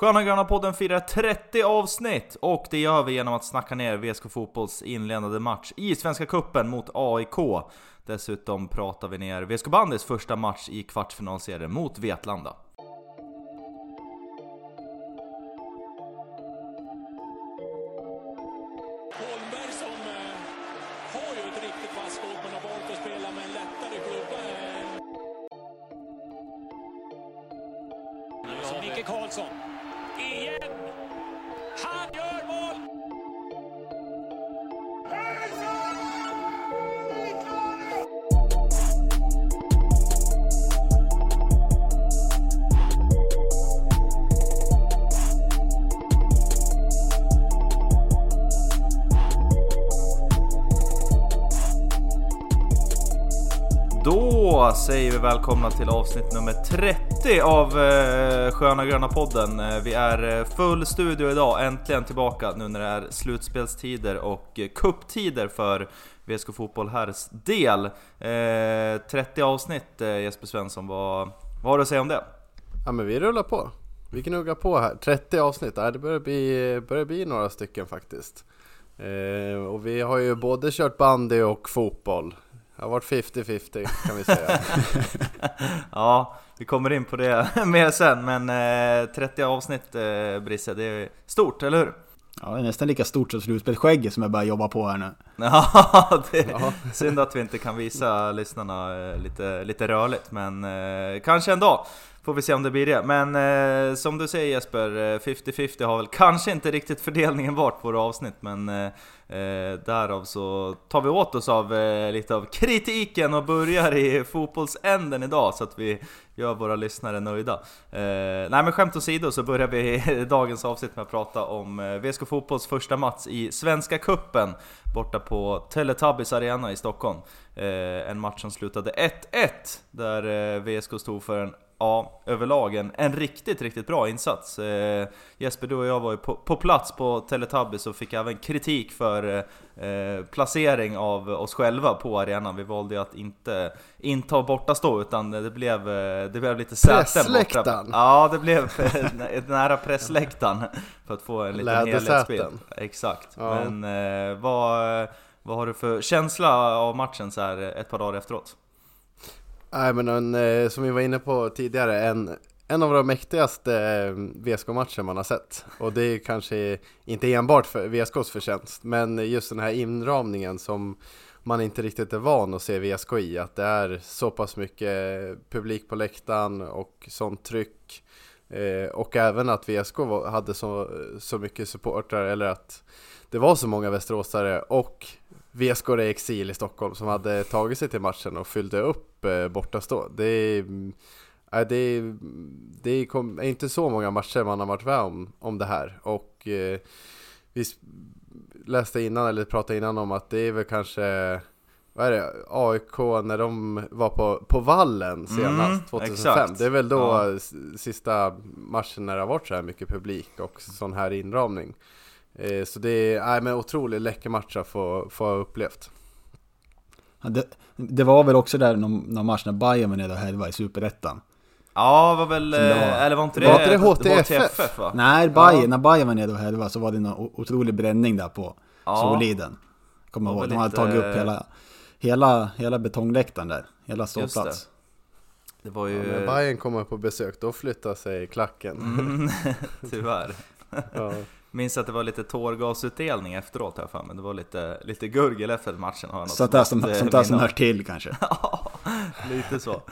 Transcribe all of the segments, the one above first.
Sköna Gröna podden firar 30 avsnitt och det gör vi genom att snacka ner VSK Fotbolls inledande match i Svenska Kuppen mot AIK. Dessutom pratar vi ner VSK Bandys första match i kvartsfinalserien mot Vetlanda. Välkomna till avsnitt nummer 30 av eh, Sköna Gröna podden. Eh, vi är eh, full studio idag, äntligen tillbaka nu när det är slutspelstider och kupptider för VSK Fotboll herrs del. Eh, 30 avsnitt eh, Jesper Svensson, vad, vad har du att säga om det? Ja men vi rullar på. Vi gnuggar på här. 30 avsnitt, det börjar bli, börjar bli några stycken faktiskt. Eh, och vi har ju både kört bandy och fotboll. Det har varit 50-50 kan vi säga. Ja, vi kommer in på det mer sen, men eh, 30 avsnitt eh, Brisse, det är stort, eller hur? Ja, det är nästan lika stort som slutspelsskägget som jag börjar jobba på här nu. Ja, det är Ja. synd att vi inte kan visa lyssnarna eh, lite, lite rörligt, men eh, kanske en dag. Får vi se om det blir det. Men eh, som du säger Jesper, eh, 50-50 har väl kanske inte riktigt fördelningen varit på våra avsnitt, men eh, eh, därav så tar vi åt oss av eh, lite av kritiken och börjar i fotbollsänden idag så att vi gör våra lyssnare nöjda. Eh, nej men skämt åsido så börjar vi dagens avsnitt med att prata om eh, VSK Fotbolls första match i Svenska Kuppen borta på Teletubbies Arena i Stockholm. Eh, en match som slutade 1-1 där eh, VSK stod för en Ja, överlag en, en riktigt, riktigt bra insats. Eh, Jesper, du och jag var ju på, på plats på Teletubbies och fick även kritik för eh, placering av oss själva på arenan. Vi valde ju att inte inta borta stå utan det blev, eh, det blev lite säten borta. Ja, det blev nära pressläktaren för att få en liten helhetsbild. Exakt. Ja. Men eh, vad, vad har du för känsla av matchen så här ett par dagar efteråt? Nej men en, eh, som vi var inne på tidigare, en, en av de mäktigaste eh, VSK-matcher man har sett. Och det är kanske inte enbart för VSKs förtjänst, men just den här inramningen som man inte riktigt är van att se VSK i. Att det är så pass mycket publik på läktaren och sånt tryck. Eh, och även att VSK hade så, så mycket supportrar, eller att det var så många västeråsare och VSK i exil i Stockholm som hade tagit sig till matchen och fyllde upp eh, bortastå. Det är, mm, nej, det, det är, kom, är inte så många matcher man har varit med om, om det här. Och eh, vi läste innan, eller pratade innan om att det är väl kanske vad är det? AIK när de var på, på vallen senast, Mm, 2005. exakt. Det är väl då Ja. sista matchen när det har varit så här mycket publik och sån här inramning. Eh, så det är nej, men otroligt läcker match att få, få ha upplevt. Ja, Det, det var väl också där någon, någon match när Bayern var nere och härvade i Superettan. Ja, var väl... Det var. eh, Eller var inte det... Var inte det var HTFF? va? Nej, Bayern, när Bayern var nere och härvade så var det o- otrolig bränning där på Ja. Soliden. Kommer ihåg, de hade lite- tagit upp hela, hela, hela betongläktaren där. Hela ståplats. Det var Ja, ju... när Bayern kommer på besök, då flyttar sig klacken. Mm, tyvärr. Ja. Minns att det var lite tårgasutdelning efteråt här för mig. Det var lite, lite gurgel efter matchen har jag något Sånt där som, eh, sånt där som hör till kanske. Ja, lite så.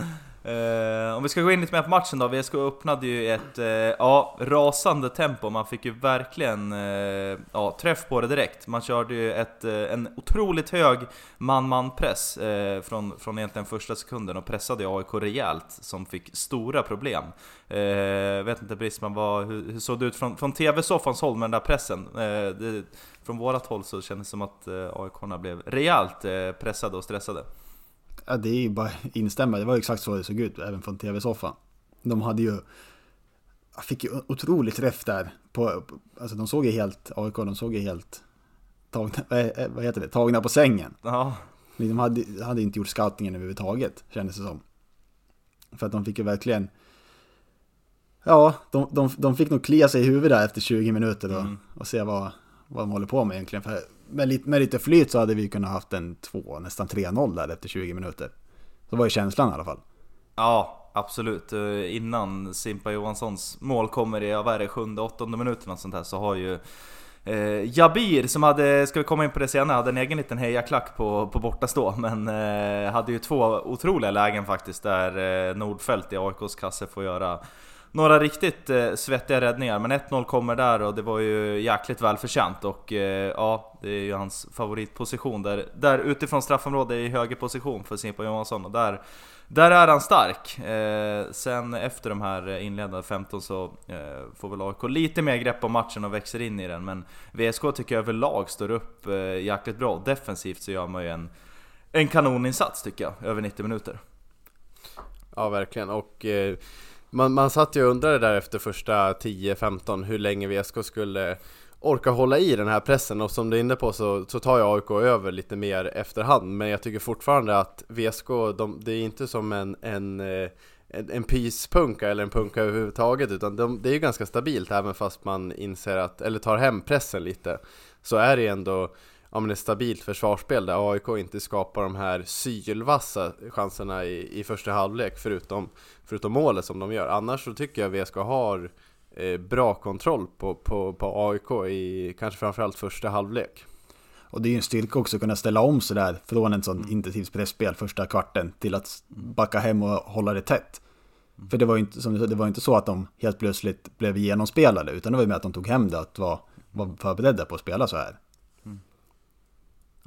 Uh, om vi ska gå in lite mer på matchen då. VSK öppnade ju ett uh, ja, rasande tempo. Man fick ju verkligen uh, ja, träff på det direkt. Man körde ju ett, en otroligt hög man-man-press från, från egentligen första sekunden och pressade ju AIK rejält som fick stora problem. Eh, vet inte Brisman, vad, hur, hur såg det ut från, från TV-soffans håll med den där pressen? Det, från vårat håll så kändes det som att eh, AIK blev rejält pressade och stressade. Ja, det är ju bara instämma. Det var ju exakt så det såg ut, även från tv-soffan. De hade ju... Fick ju otroligt träff där. På, alltså de såg ju helt, AIK, de såg ju helt tagna, vad vad heter det, tagna på sängen. Ja, De hade, hade inte gjort scoutingen överhuvudtaget, kändes det som. För att de fick ju verkligen... Ja, de, de, de fick nog klia sig i huvudet där efter 20 minuter då, Mm. och se vad, vad de håller på med egentligen. För med, lite, med lite flyt så hade vi kunnat haft en 2, nästan 3-0 där efter 20 minuter. Så var ju känslan i alla fall. Ja, absolut. Eh, innan Simpa Johanssons mål kommer i, vad är det, sjunde, åttonde minuten och sånt där så har ju eh, Jabir, som hade, ska vi komma in på det senare, hade en egen liten hejaklack på, på bortastå Men eh, hade ju två otroliga lägen faktiskt där eh, Nordfeldt i AIKs kasse får göra några riktigt eh, svettiga räddningar, men 1-0 kommer där och det var ju jäkligt välförtjänt och eh, ja, det är ju hans favoritposition där, där utifrån straffområdet i högerposition för Simpa Johansson och där, där är han stark. Eh, sen efter de här inledande 15 så eh, får väl AIK lite mer grepp om matchen och växer in i den, men VSK tycker jag överlag står upp eh, jäkligt bra. Defensivt så gör man ju en, en kanoninsats tycker jag, över 90 minuter. Ja, verkligen. Och eh, man, man satt ju och undrade där efter första 10-15 hur länge VSK skulle orka hålla i den här pressen. Och som du är inne på så, så tar ju AIK över lite mer efterhand. Men jag tycker fortfarande att VSK, de, det är inte som en, en, eh, en, en pyspunka eller en punka överhuvudtaget. Utan de, det är ju ganska stabilt även fast man inser att, eller tar hem pressen lite. Så är det ändå ja, men ett stabilt försvarsspel där AIK inte skapar de här sylvassa chanserna i, i första halvlek förutom, förutom målet som de gör. Annars så tycker jag VSK har eh, bra kontroll på, på, på AIK i kanske framförallt första halvlek. Och det är ju en styrka också att kunna ställa om sådär från en sån intensivt pressspel första kvarten till att backa hem och hålla det tätt. För det var ju inte, som du sa, det var inte så att de helt plötsligt blev genomspelade utan det var ju med att de tog hem det att vara, var förberedda på att spela så här.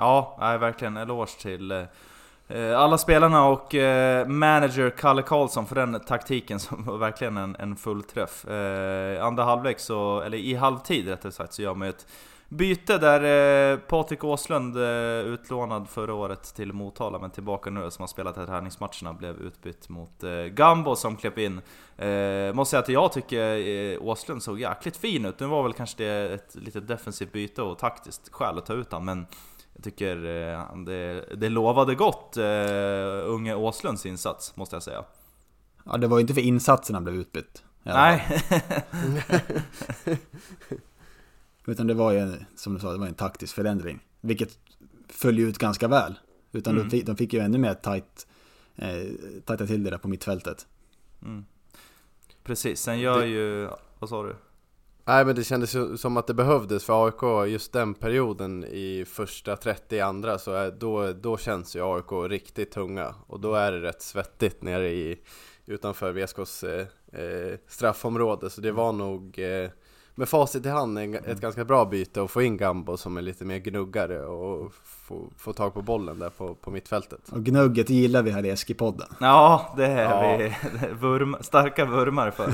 Ja, nej, verkligen eloge till eh, eh, alla spelarna och eh, manager Kalle Karlsson för den taktiken som var verkligen en, en fullträff. Eh, andra halvlek så, eller i halvtid rättare sagt, så gör man ju ett byte där eh, Patrik Åslund, eh, utlånad förra året till Motala men tillbaka nu, som har spelat här träningsmatcherna, blev utbytt mot eh, Gambo som klev in. Eh, måste säga att jag tycker eh, Åslund såg jäkligt fin ut. Nu var väl kanske det ett litet defensivt byte och taktiskt skäl att ta ut han, men jag tycker eh, det, det lovade gott, eh, unge Åslunds insats, måste jag säga. Ja, det var ju inte för insatsen han blev utbytt. Nej, Utan det var ju, en- som du sa, det var en taktisk förändring. Vilket föll ut ganska väl. Utan Mm. de, fick, de fick ju ännu mer tight, eh, tajta till det där på mittfältet. precis. Sen gör Det- ju... Vad sa du? Nej men det kändes som att det behövdes för AIK just den perioden i första 30 i andra så är, då, då känns ju AIK riktigt tunga. Och då är det rätt svettigt nere i utanför VSKs eh, eh, straffområde. Så det var nog eh, med facit i hand ett ganska bra byte att få in Gambo som är lite mer gnuggare och få, få tag på bollen där på, på mittfältet. Och gnugget gillar vi här i Eskipodden. Ja, det är Ja. vi vurm, starka vurmare för.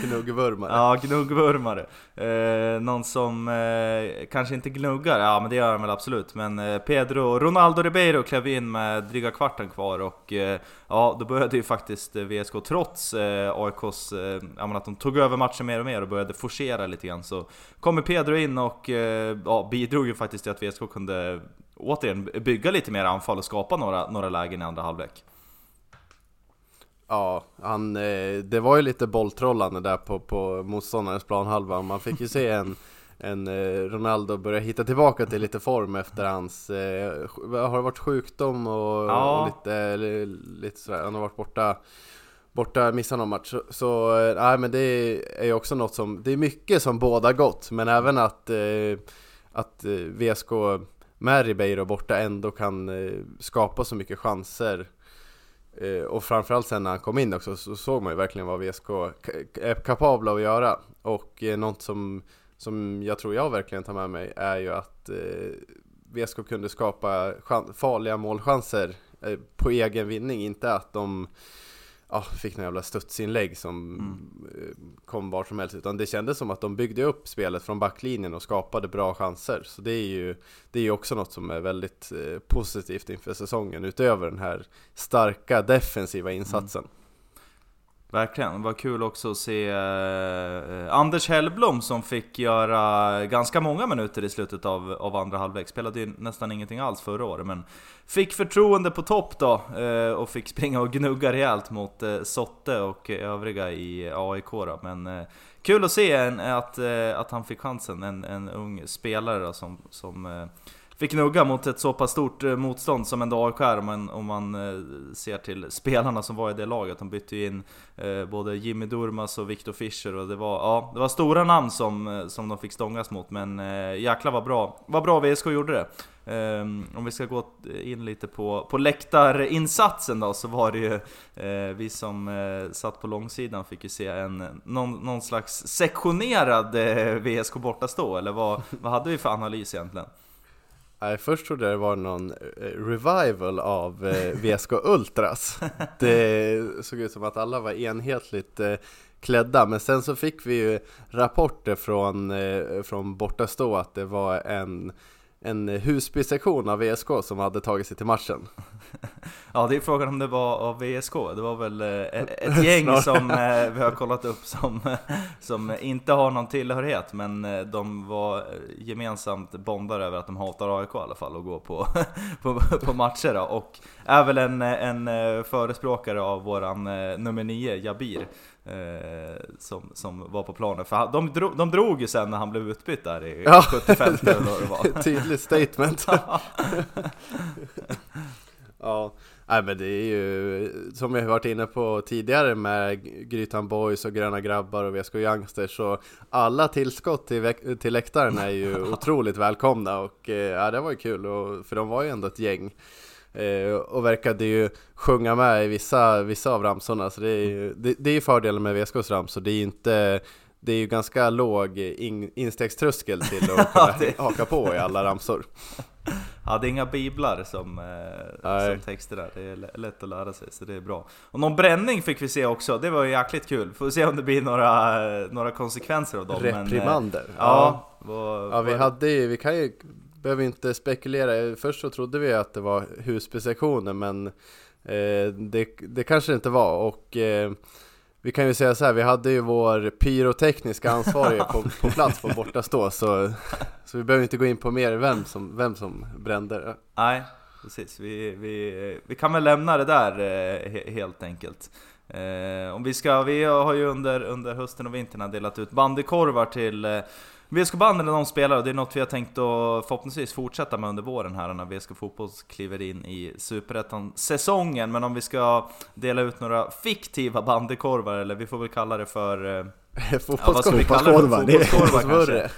Gnuggvurmare. Ja, gnuggvurmare. Eh, någon som eh, kanske inte gnuggar, ja men det gör han väl absolut. Men eh, Pedro Ronaldo Ribeiro klev in med dryga kvarten kvar och eh, ja, då började ju faktiskt eh, VSK trots eh, AIKs, eh, ja, men att de tog över matchen mer och mer och började forcera lite grann så kommer Pedro in och eh, ja, bidrog ju faktiskt till att VSK kunde återigen bygga lite mer anfall och skapa några, några lägen i andra halvlek. Ja, han, eh, det var ju lite bolltrollande där på, på motståndarens planhalva. Man fick ju se en, en eh, Ronaldo börja hitta tillbaka till lite form efter hans, eh, har det varit sjukdom och, Ja. och lite, lite sådär, han har varit borta Borta, missat någon match, så, så nej men det är ju också något som, det är mycket som båda gott Men även att, eh, att VSK med Ribeiro borta ändå kan eh, skapa så mycket chanser Eh, och framförallt sen när han kom in också så såg man ju verkligen vad VSK är kapabla att göra. Och eh, något som, som jag tror jag verkligen tar med mig är ju att eh, VSK kunde skapa farliga målchanser eh, på egen vinning. Inte att de ja, fick några jävla studsinlägg som mm. kom var som helst. Utan det kändes som att de byggde upp spelet från backlinjen och skapade bra chanser. Så det är ju, det är också något som är väldigt eh, positivt inför säsongen. Utöver den här starka defensiva insatsen. Verkligen, det var kul också att se eh, Anders Hellblom som fick göra ganska många minuter i slutet av, av andra halvlek. Spelade ju nästan ingenting alls förra året, men fick förtroende på topp då eh, och fick springa och gnugga rejält mot eh, Sotte och övriga i AIK då. Men kul att se en, att, att han fick chansen, en, en ung spelare då, som, som fick gnugga mot ett så pass stort eh, motstånd som ändå AIK är om man, om man ser till spelarna som var i det laget. De bytte ju in eh, både Jimmy Durmas och Viktor Fischer och det var, ja, det var stora namn som, som de fick stångas mot men jäklar vad bra, vad bra VSK gjorde det. Um, om vi ska gå in lite på, på läktarinsatsen då, så var det ju uh, vi som uh, satt på långsidan fick ju se en, någon, någon slags sektionerad uh, VSK bortastå, eller vad, vad hade vi för analys egentligen? Nej, först trodde jag det var någon eh, revival av eh, VSK Ultras. Det såg ut som att alla var enhetligt eh, klädda, men sen så fick vi ju rapporter från, från Bortastå att det var en en Husby-sektion av VSK som hade tagit sig till matchen. Ja, det är frågan om det var av VSK. Det var väl ett gäng som vi har kollat upp som, som inte har någon tillhörighet, men de var gemensamt bondade över att de hatar AIK i alla fall och går på, på, på matcher. Då. Och är väl en, en förespråkare av våran nummer 9, Jabir. Eh, som, som var på planen. För de, drog, de drog ju sen när han blev utbytt där i ja, 75 eller vad det var. Tydligt statement. ja, nej men det är ju som vi har varit inne på tidigare med Grytan Boys och Gröna Grabbar och VSK Youngsters så alla tillskott till, till läktaren är ju otroligt välkomna och eh, ja, det var ju kul och, för de var ju ändå ett gäng. Eh, och verkade ju sjunga med i vissa, vissa av ramsorna, så det är ju det, det är fördelen med VSKs ramsor, det är ju inte det är ju ganska låg in, instegströskel till att kunna det... haka på i alla ramsor. Ja, det är inga biblar som, eh, som texter där, det är lätt att lära sig, så det är bra. Och någon bränning fick vi se också, det var ju jäkligt kul. Får se om det blir några, några konsekvenser av dem. Reprimander? Men, eh, ja, ja. Var, ja, vi hade ju, vi kan ju behöver inte spekulera. Först så trodde vi att det var Husby-sektionen men eh, det, det kanske inte var. Och eh, vi kan ju säga så här, vi hade ju vår pyrotekniska ansvarige på, på plats på bortastå så, så vi behöver inte gå in på mer vem som, vem som brände. Nej, precis. Vi, vi, vi kan väl lämna det där eh, helt enkelt. Eh, om vi ska, vi har ju under, under hösten och vintern delat ut bandykorvar till eh, VSK Banden är de spelar det är något vi har tänkt att förhoppningsvis fortsätta med under våren här när VSK Fotboll kliver in i Superettan-säsongen. Men om vi ska dela ut några fiktiva bandykorvar, eller vi får väl kalla det för eh, Fotbollskorvar, ja, kanske.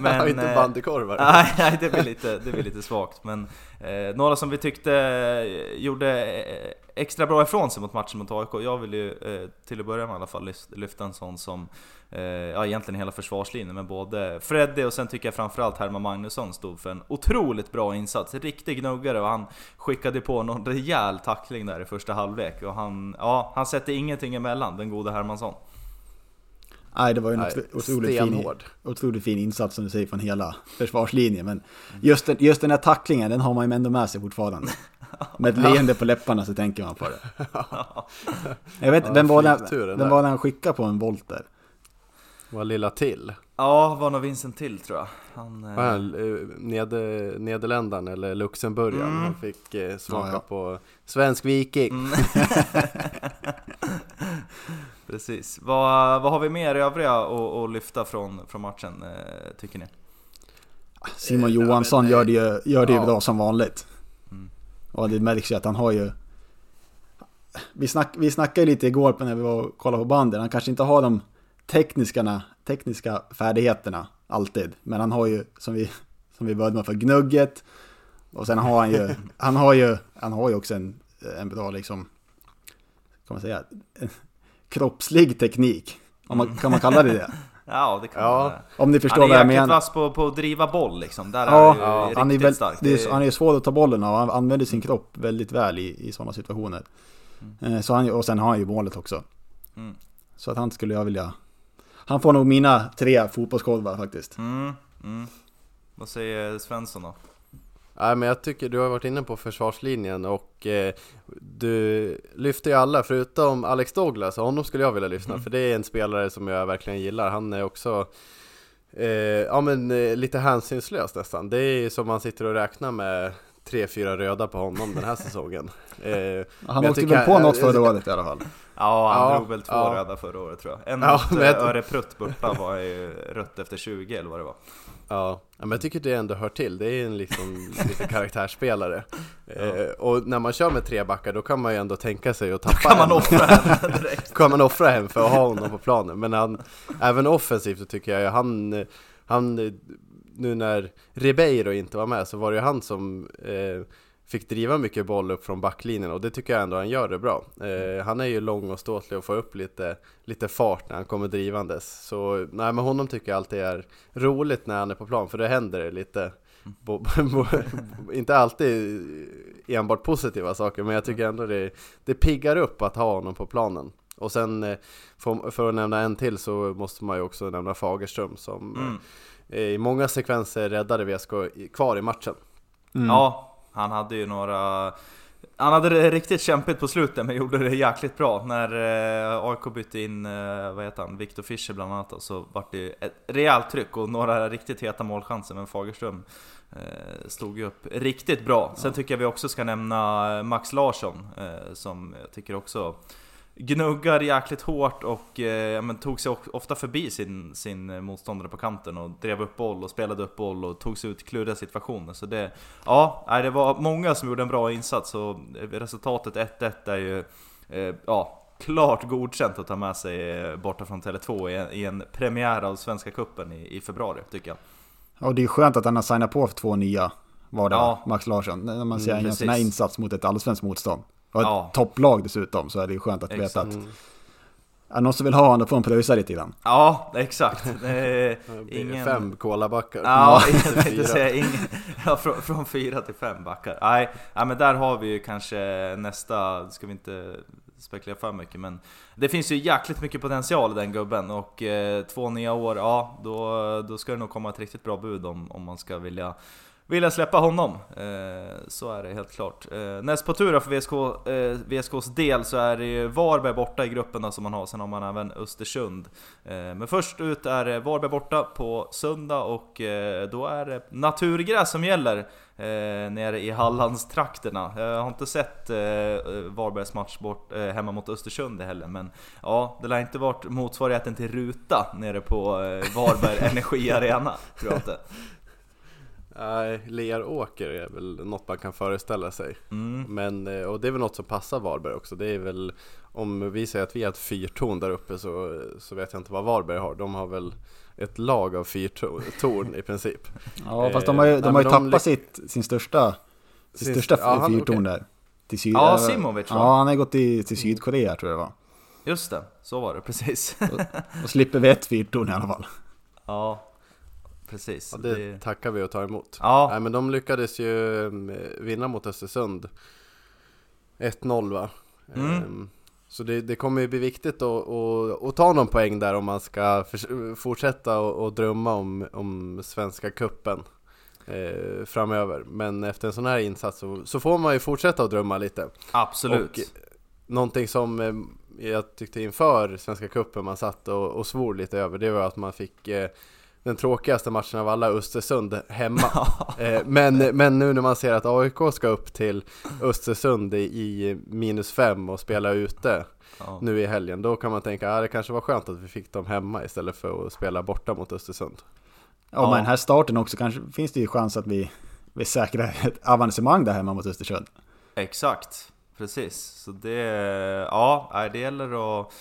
men, inte eh, bandykorvar. Nej, nej det, blir lite, det blir lite svagt. Men eh, några som vi tyckte eh, gjorde extra bra ifrån sig mot matchen mot AIK. Jag vill ju eh, till att börja med i alla fall lyfta en sån som, eh, ja egentligen hela försvarslinjen, men både Freddy och sen tycker jag framförallt Herman Magnusson stod för en otroligt bra insats. Riktig gnuggare och han skickade på någon rejäl tackling där i första halvlek. Och han, ja, han sätter ingenting emellan, den gode Hermansson. Nej, det var ju en Nej, otroligt, fin, otroligt fin insats som du säger från hela försvarslinjen. Men just den, just den här tacklingen, den har man ju ändå med sig fortfarande. Med ett leende på läpparna så tänker man på det. Jag vet, ja, vem, var den, vem var den han skickade på en volt där? Var lilla till? Ja, var nog Vincent till tror jag. Han, eh... han eh, Neder, Nederländaren eller Luxemburgaren. Mm. Han fick eh, smaka ja, ja. på svensk viking. Mm. Precis. Vad, vad har vi mer övriga att, lyfta från, från matchen, eh, tycker ni? Simon Johansson gör det ju, gör det ju ja. bra som vanligt. Mm. Och det märks ju att han har ju... Vi, snack, vi snackade lite igår när vi var och kollade på banden, han kanske inte har de tekniska, tekniska färdigheterna alltid. Men han har ju, som vi, som vi började med, för gnugget. Och sen har han ju, han har ju, han har ju också en, en bra liksom, kan man säga, kroppslig teknik. Om man, kan man kalla det det? Ja, det kan ja. man. Om ni förstår vad jag menar. Han är vass på, på att driva boll liksom. Där ja, är ja. han är väl, stark. Är, han är svår att ta bollen och han använder sin kropp väldigt väl i, i sådana situationer. Mm. Så han, och sen har han ju målet också. Mm. Så att han skulle jag vilja... Han får nog mina tre fotbollskolvar faktiskt. Mm. Mm. Vad säger Svensson då? Nej men jag tycker du har varit inne på försvarslinjen och eh, du lyfter ju alla förutom Alex Douglas, och honom skulle jag vilja lyssna för det är en spelare som jag verkligen gillar. Han är också eh, ja men eh, lite hänsynslös nästan. Det är som man sitter och räknar med tre, fyra röda på honom den här säsongen. Eh, Han jag åkte väl på han- något förra året i alla fall. Ja, han Ja, drog väl två ja. röda förra året tror jag. En Ja, mot men eh, jag- Öreprutt borta var ju rött efter 20 eller vad det var. Ja, men jag tycker det ändå hör till. Det är en liksom lite karaktärsspelare. Eh, och när man kör med tre backar då kan man ju ändå tänka sig att tappa Kan man offra henne direkt? kan man offra hem för att ha honom på planen. Men han, även offensivt så tycker jag han, han nu när Ribeiro inte var med så var det ju han som eh, fick driva mycket boll upp från backlinjen och det tycker jag ändå han gör det bra. Eh, han är ju lång och ståtlig och får upp lite, lite fart när han kommer drivandes. Så nej men honom tycker jag alltid är roligt när han är på plan för det händer lite bo, bo, inte alltid enbart positiva saker men jag tycker ändå det, det piggar upp att ha honom på planen. Och sen eh, för, för att nämna en till så måste man ju också nämna Fagerström som Mm. Eh, i många sekvenser räddade VSK kvar i matchen. Mm. Ja, han hade ju några... Han hade det riktigt kämpigt på slutet men gjorde det jäkligt bra. När eh, AIK bytte in, eh, vad heter han, Viktor Fischer bland annat då, så vart det ett rejält tryck och några riktigt heta målchanser. Men Fagerström eh, stod ju upp riktigt bra. Sen tycker jag vi också ska nämna Max Larsson eh, som jag tycker också gnuggar jäkligt hårt och eh, men tog sig ofta förbi sin, sin motståndare på kanten och drev upp boll och spelade upp boll och tog sig ut kluriga situationer. Så det, ja, det var många som gjorde en bra insats och resultatet 1-1 är ju eh, ja, klart godkänt att ta med sig eh, borta från Tele2 i en, i en premiär av Svenska Cupen i, i februari tycker jag. Ja, och det är skönt att han har signat på för två nya var det, Ja. Max Larsson. När man ser Mm, en sån här insats mot ett allsvenskt motstånd. Och ett Ja. topplag dessutom så är det ju skönt att veta Exakt. att är någon som vill ha honom då får han pröjsa lite grann. Ja, exakt. Det ingen... Fem kolabackar. Ja, Ja, jag tänkte säga ing... ja, från, från fyra till fem backar. Nej, nej, men där har vi ju kanske nästa, ska vi inte spekulera för mycket men det finns ju jäkligt mycket potential i den gubben och eh, två nya år, ja då, då ska det nog komma ett riktigt bra bud om, om man ska vilja vilja släppa honom. Eh, så är det helt klart. Eh, näst på tur för VSK, eh, VSKs del så är det ju Varberg borta i gruppen som man har, sen har man även Östersund. Men först ut är Varberg borta på söndag och då är det naturgräs som gäller nere i Hallandstrakterna. Jag har inte sett Varbergs match bort, hemma mot Östersund heller men ja, det lär inte varit motsvarigheten till Ruta nere på Varberg Energi Arena, tror jag inte. Nej, Leråker är väl något man kan föreställa sig. Mm. Men, eh, och det är väl något som passar Varberg också. Det är väl, om vi säger att vi har ett fyrtorn där uppe så, så vet jag inte vad Varberg har. De har väl ett lag av fyrtorn i princip. Ja, fast de har ju, Eh, de nej, har ju de tappat ly- sitt, sin största, sin största ja, han- fyrtorn okej. där. Till syd, Ja, eh, Simovic, va? Ja, han har gått i, till Sydkorea tror jag det var. Just det, så var det precis. Och slipper vi ett fyrtorn i alla fall. ja, precis. Ja, det tackar vi och tar emot. Ja. Nej, men de lyckades ju eh, vinna mot Östersund 1-0 va? Mm. Ehm, Så det, det kommer ju bli viktigt att, att, att ta någon poäng där om man ska förs- fortsätta och, och drömma om, om Svenska Kuppen eh, framöver. Men efter en sån här insats så, så får man ju fortsätta att drömma lite. Absolut. Och någonting som eh, jag tyckte inför Svenska Cupen man satt och, och svor lite över det var att man fick eh, den tråkigaste matchen av alla, Östersund, hemma. eh, men, men nu när man ser att AIK ska upp till Östersund i, i minus fem och spela ute Ja. nu i helgen, då kan man tänka att ah, det kanske var skönt att vi fick dem hemma istället för att spela borta mot Östersund. Ja, Ja. men den här starten också kanske finns det ju chans att vi, vi säkrar ett avancemang där hemma mot Östersund. Exakt, precis. Så det, ja, det gäller att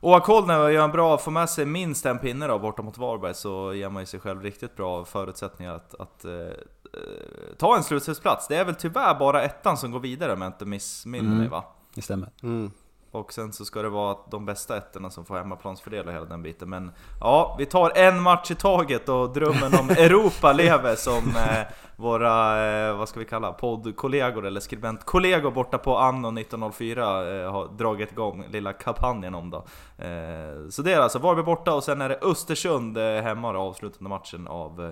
och man gör en bra, får med sig minst en pinne då borta mot Varberg så ger man ju sig själv riktigt bra förutsättningar att, att eh, eh, ta en slutspelsplats. Det är väl tyvärr bara ettan som går vidare om jag inte missminner mig Mm. va? Det stämmer. Mm. Och sen så ska det vara de bästa ettorna som får hemmaplansfördel och hela den biten. Men ja, vi tar en match i taget och drömmen om Europa lever som eh, våra, eh, vad ska vi kalla, poddkollegor eller skribentkollegor borta på Anno 1904 eh, har dragit igång lilla kampanjen om då. Eh, så det är alltså Varberg borta och sen är det Östersund eh, hemma då, avslutande matchen av eh,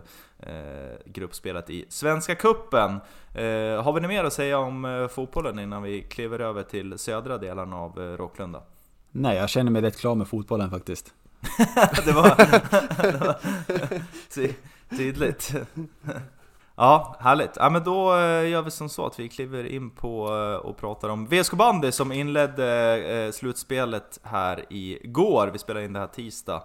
gruppspelet i Svenska Kuppen. Eh, har vi något mer att säga om eh, fotbollen innan vi kliver över till södra delen av eh, Råklunda? Nej, jag känner mig rätt klar med fotbollen faktiskt. det var, det var ty, tydligt. Ja, härligt. Ja, men då eh, gör vi som så att vi kliver in på eh, och pratar om VSK Bandy som inledde eh, slutspelet här igår. Vi spelade in det här tisdag.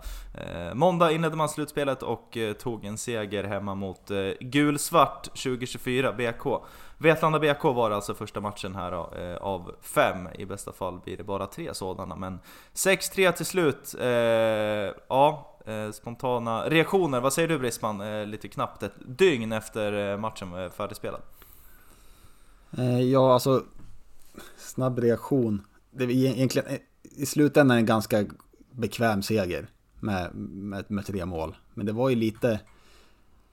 Måndag inledde man slutspelet och tog en seger hemma mot Gulsvart 2024 BK. Vetlanda BK var alltså första matchen här av fem, i bästa fall blir det bara tre sådana. Men 6-3 till slut. Ja, Eh, spontana reaktioner. Vad säger du Brisman? Eh, lite knappt ett dygn efter eh, matchen var färdigspelad. Ja, alltså snabb reaktion. Det är egentligen i slutändan en ganska bekväm seger med, med, med tre mål. Men det var ju lite...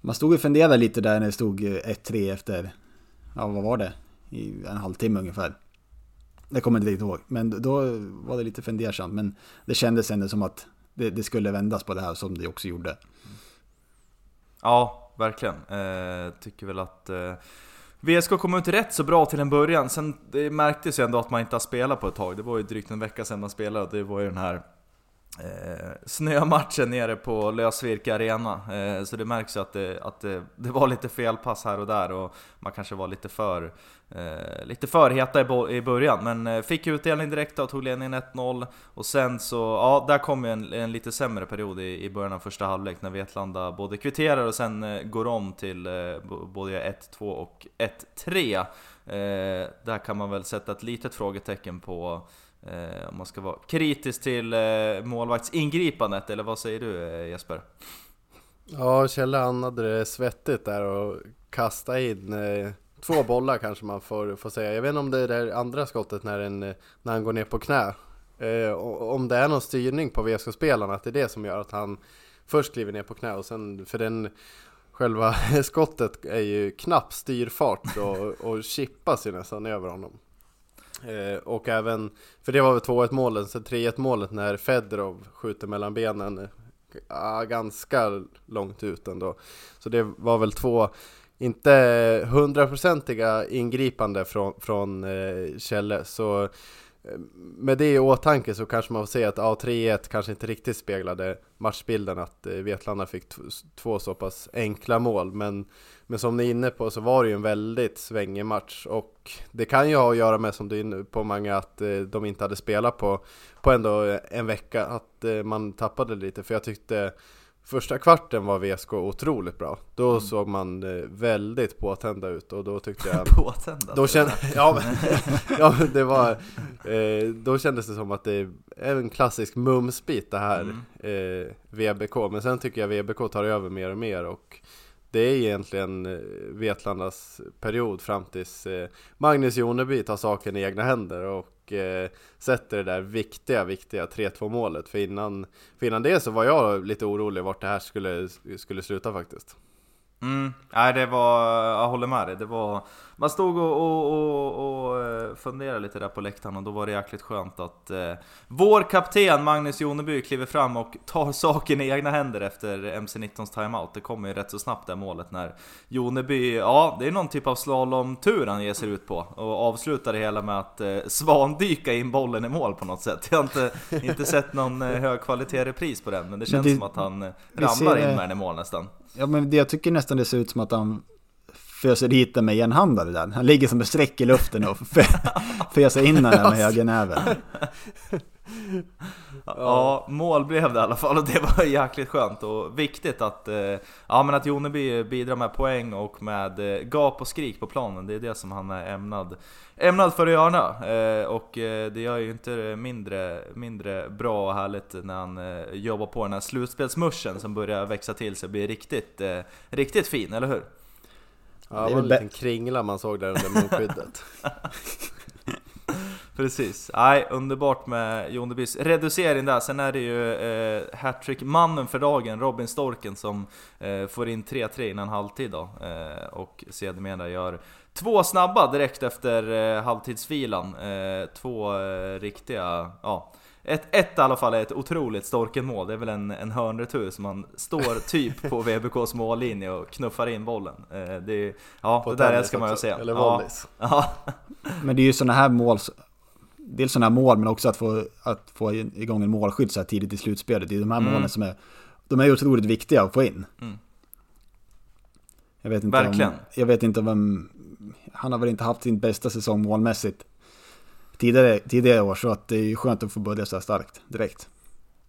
Man stod och funderade lite där när det stod 1-3 efter, ja vad var det? I en halvtimme ungefär. Det kommer jag inte riktigt ihåg. Men då var det lite fundersamt. Men det kändes ändå som att det, det, skulle vändas på det här som det också gjorde. Ja, verkligen. Eh, tycker väl att eh, VSK kom ut rätt så bra till en början. Sen det märktes ju ändå att man inte har spelat på ett tag. Det var ju drygt en vecka sedan man spelade. och Det var ju den här eh, snömatchen nere på Lösvirke Arena. Eh, så det märks ju att, det, att det, det, var lite felpass här och där och man kanske var lite för, eh, lite för heta i, i början. Men eh, fick utdelning direkt och tog ledningen 1-0. Och sen så, ja, där kom ju en, en lite sämre period i, i början av första halvlek när Vetlanda både kvitterar och sen eh, går om till eh, både 1-2 och 1-3. Eh, där kan man väl sätta ett litet frågetecken på Eh, om man ska vara kritisk till eh, målvaktsingripandet, eller vad säger du eh, Jesper? Ja, Kjelle han hade det svettigt där och kasta in eh, två bollar kanske man får, får säga. Jag vet inte om det är det andra skottet när, en, när han går ner på knä. Eh, om det är någon styrning på VSK-spelarna, att det är det som gör att han först kliver ner på knä och sen, för den själva skottet är ju knapp styrfart och, och chippas ju nästan över honom. Eh, och även, för det var väl 2-1 målet, så 3-1 målet när Fedorov skjuter mellan benen eh, ah, ganska långt ut ändå. Så det var väl två, inte hundraprocentiga ingripande från, från eh, Kjelle. Så Eh, med det i åtanke så kanske man får säga att ja, 3-1 kanske inte riktigt speglade matchbilden att eh, Vetlanda fick två så pass enkla mål. Men, men som ni är inne på så var det ju en väldigt svängig match. Och det kan ju ha att göra med som du är inne på många att eh, de inte hade spelat på, på ändå en vecka. Att man tappade lite. För jag tyckte Första kvarten var VSK otroligt bra. Då mm. såg man eh, väldigt påtända ut och då tyckte jag... påtända? Då kände, ja, ja, det var... Eh, då kändes det som att det är en klassisk mumsbit det här mm. eh, VBK. Men sen tycker jag VBK tar över mer och mer och det är egentligen eh, Vetlandas period fram tills eh, Magnus Joneby tar saken i egna händer och eh, sätter det där viktiga, viktiga 3-2 målet. För innan, för innan det så var jag lite orolig vart det här skulle, skulle sluta faktiskt. Mm, nej det var, jag håller med dig. Det var, man stod och, och, och, och eh, funderade lite där på läktaren och då var det jäkligt skönt att eh, vår kapten Magnus Joneby kliver fram och tar saken i egna händer efter MC-19s timeout. Det kommer ju rätt så snabbt det målet när Joneby, ja det är någon typ av slalomtur han ger sig ut på och avslutar det hela med att eh, svandyka in bollen i mål på något sätt. Jag har inte, inte sett någon eh, högkvalitet-repris på den men det känns men det, som att han eh, ramlar in med den i mål nästan. Ja men det, jag tycker nästan det ser ut som att han föser dit den med enhandare där. Han ligger som ett streck i luften och föser in den med högernäven. Ja, mål blev det i alla fall och det var jäkligt skönt och viktigt att, eh, ja, men att Joneby bidrar med poäng och med eh, gap och skrik på planen. Det är det som han är ämnad, ämnad för att göra. Eh, och det gör ju inte mindre, mindre bra och härligt när han jobbar på den här slutspelsmuschen som börjar växa till sig och blir riktigt, riktigt fin, eller hur? Ja, det var en liten kringla man såg där under munskyddet. Precis. Nej, underbart med Jonebys reducering där. Sen är det ju eh, hattrick-mannen för dagen, Robin Storken, som eh, får in 3-3 innan halvtid då. Eh, och sedermera gör två snabba direkt efter eh, halvtidsvilan. Eh, två eh, riktiga, ja. Ett, ett i alla fall är ett otroligt Storken-mål, det är väl en, en hörnretur som man står typ på VBKs mållinje och knuffar in bollen. Eh, det, är- ja, På det där älskar man ju att se. eller ja. volleys. Ja. Men det är ju sådana här mål, dels sådana här mål men också att få, att få igång en målskytt så här tidigt i slutspelet. Det är de här Mm. målen som är, de är otroligt viktiga att få in. Mm. Jag vet inte Verkligen. Om, jag vet inte vem, han har väl inte haft sin bästa säsong målmässigt tidigare, tidigare år så att det är ju skönt att få börja så här starkt direkt.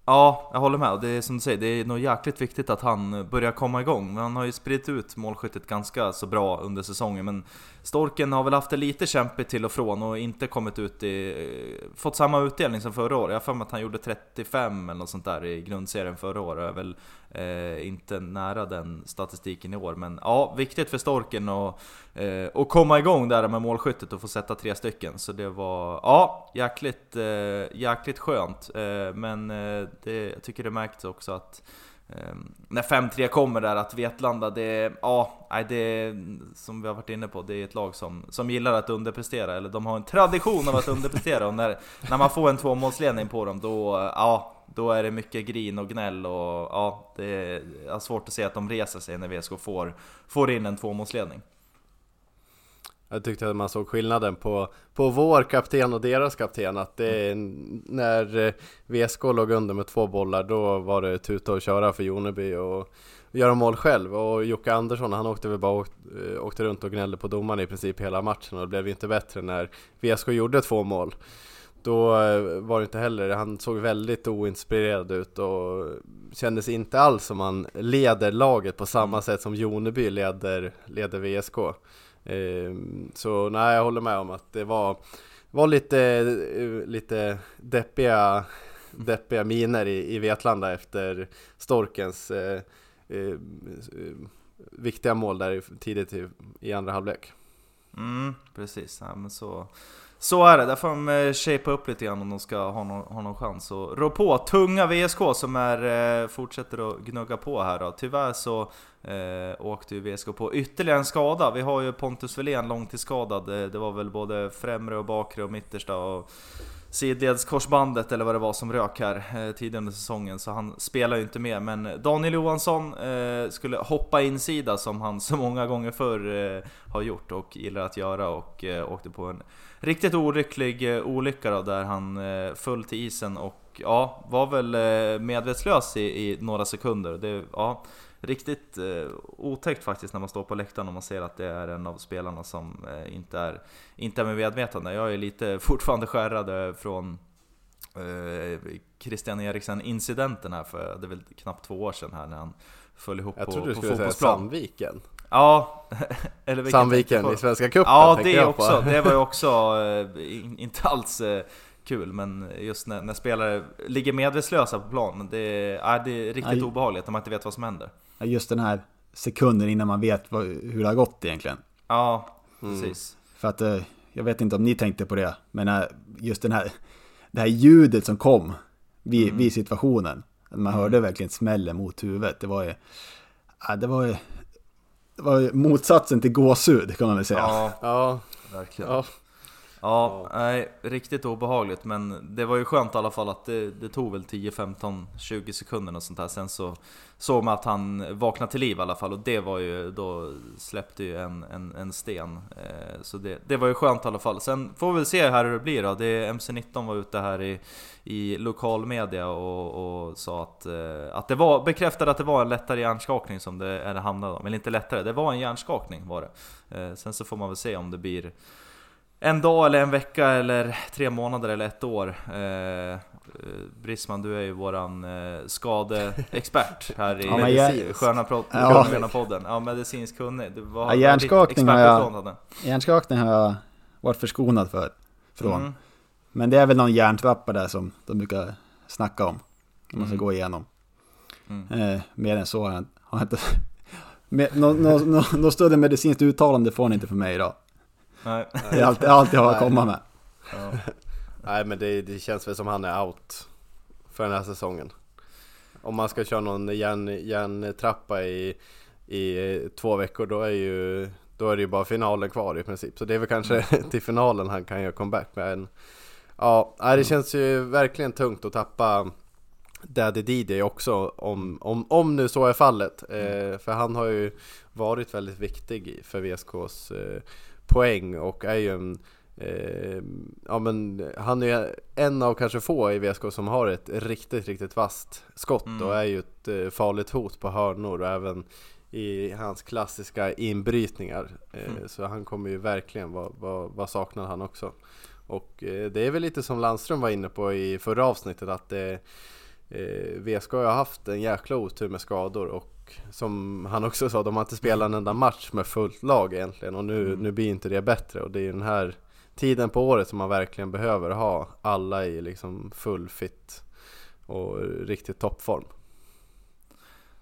Ja, jag håller med. Det är som du säger, det är nog jäkligt viktigt att han börjar komma igång. Men han har ju spridit ut målskyttet ganska så bra under säsongen. Men Storken har väl haft det lite kämpigt till och från och inte kommit ut i... Fått samma utdelning som förra året. Jag har för mig att han gjorde 35 eller något sånt där i grundserien förra året. Jag är väl eh, inte nära den statistiken i år. Men ja, viktigt för Storken att eh, och komma igång där med målskyttet och få sätta tre stycken. Så det var, ja, jäkligt, eh, jäkligt skönt. Eh, men eh, det, jag tycker det märktes också att eh, när 5-3 kommer där, att Vetlanda, det, ja, det är, som vi har varit inne på, det är ett lag som, som gillar att underprestera, eller de har en tradition av att underprestera, och när, när man får en tvåmålsledning på dem, då, ja, då är det mycket grin och gnäll och ja, det är svårt att se att de reser sig när VSK får, får in en tvåmålsledning. Jag tyckte att man såg skillnaden på, på vår kapten och deras kapten att det, när eh, VSK låg under med två bollar då var det tuta och köra för Joneby och göra mål själv och Jocke Andersson han åkte väl bara åkt, eh, åkte runt och gnällde på domaren i princip hela matchen och det blev inte bättre när VSK gjorde två mål. Då eh, var det inte heller, han såg väldigt oinspirerad ut och kändes inte alls som han leder laget på samma sätt som Joneby leder, leder VSK. Ehm, Så nej, jag håller med om att det var, var lite, eh, lite deppiga, deppiga miner i, i Vetlanda efter Storkens eh, eh, viktiga mål där tidigt i, i andra halvlek. Mm, precis. Ja, men så, så är det. Där får de eh, shapea upp lite grann om de ska ha någon, ha någon chans att rå på. Tunga VSK som är, eh, fortsätter att gnugga på här då. Tyvärr så eh, åkte ju VSK på ytterligare en skada. Vi har ju Pontus Wilén långtidsskadad. Eh, det var väl både främre och bakre och mittersta och sidledskorsbandet eller vad det var som rök här eh, tidigare under säsongen så han spelar ju inte med men Daniel Johansson eh, skulle hoppa insida som han så många gånger förr eh, har gjort och gillar att göra och eh, åkte på en riktigt olycklig eh, olycka då, där han eh, föll till isen och ja, var väl eh, medvetslös i, i några sekunder. Det, ja, riktigt eh, otäckt faktiskt när man står på läktaren och man ser att det är en av spelarna som eh, inte, är, inte är med medvetande. Jag är lite fortfarande skärrad eh, från eh, Christian Eriksen-incidenten här för det är väl knappt två år sedan här när han föll ihop Jag på, trodde du på skulle säga fotbollsplan. Sandviken. Ja, eller Sandviken i på? Svenska cupen Ja, det jag på. också. Det var ju också eh, in- inte alls eh, kul, men just när, när spelare ligger medvetslösa på plan, det, är- det är riktigt Aj. obehagligt när man inte vet vad som händer. Ja, Just den här sekunden innan man vet vad, hur det har gått egentligen. Ja, Mm. precis. För att, eh, jag vet inte om ni tänkte på det, men eh, just den här, det här ljudet som kom vid, Mm. vid situationen. Man hörde verkligen smällen mot huvudet. Det var ju, ja, det var ju, det var ju motsatsen till gåshud kan man väl säga. Ja, Ja, verkligen. ja. Ja, nej, riktigt obehagligt men det var ju skönt i alla fall att det, det tog väl 10, 15, 20 sekunder och sånt där. Sen så såg man att han vaknade till liv i alla fall och det var ju, då släppte ju en, en, en sten. Eh, Så det, det var ju skönt i alla fall. Sen får vi väl se här hur det blir då. Det, MC19 var ute här i, i lokalmedia och, och sa att, eh, att det var, bekräftade att det var en lättare hjärnskakning som det, eller handlade om Eller inte lättare, det var en hjärnskakning var det. Eh, Sen så får man väl se om det blir en dag eller en vecka eller tre månader eller ett år. Eh, eh, Brisman, du är ju våran eh, skadeexpert här i Ja, jag- Sköna, pro- Ja. Sköna podden. Ja, medicinsk kunnig. Du, vad, Ja, hjärnskakning har jag-? Hjärnskakning har jag varit förskonad för, från. Mm. Men det är väl någon hjärntrappa där som de brukar snacka om. Om man ska Mm. gå igenom. Mm. Eh, mer än så har jag, har jag inte... Något no, no, no, no större medicinskt uttalande får ni inte från mig idag. Nej. Det är allt, allt jag har att komma med. Ja. Nej men det, det känns väl som han är out för den här säsongen. Om man ska köra någon järn, järntrappa i, i eh, två veckor då är, ju, då är det ju bara finalen kvar i princip. Så det är väl kanske Mm. till finalen han kan göra comeback med. En, ja, nej, det känns ju verkligen tungt att tappa Daddy DJ också om, om, om nu så är fallet. Eh, för han har ju varit väldigt viktig för VSKs eh, poäng och är ju en eh, ja men han är en av kanske få i VSK som har ett riktigt, riktigt vasst skott Mm. och är ju ett eh, farligt hot på hörnor och även i hans klassiska inbrytningar. Eh, Mm. Så han kommer ju verkligen vara vad, vad saknar han också. Och eh, det är väl lite som Landström var inne på i förra avsnittet att eh, VSK har haft en jäkla otur med skador och som han också sa, de har inte spelat en enda match med fullt lag egentligen och nu, Mm. nu blir inte det bättre och det är ju den här tiden på året som man verkligen behöver ha alla i liksom full fit och riktigt toppform.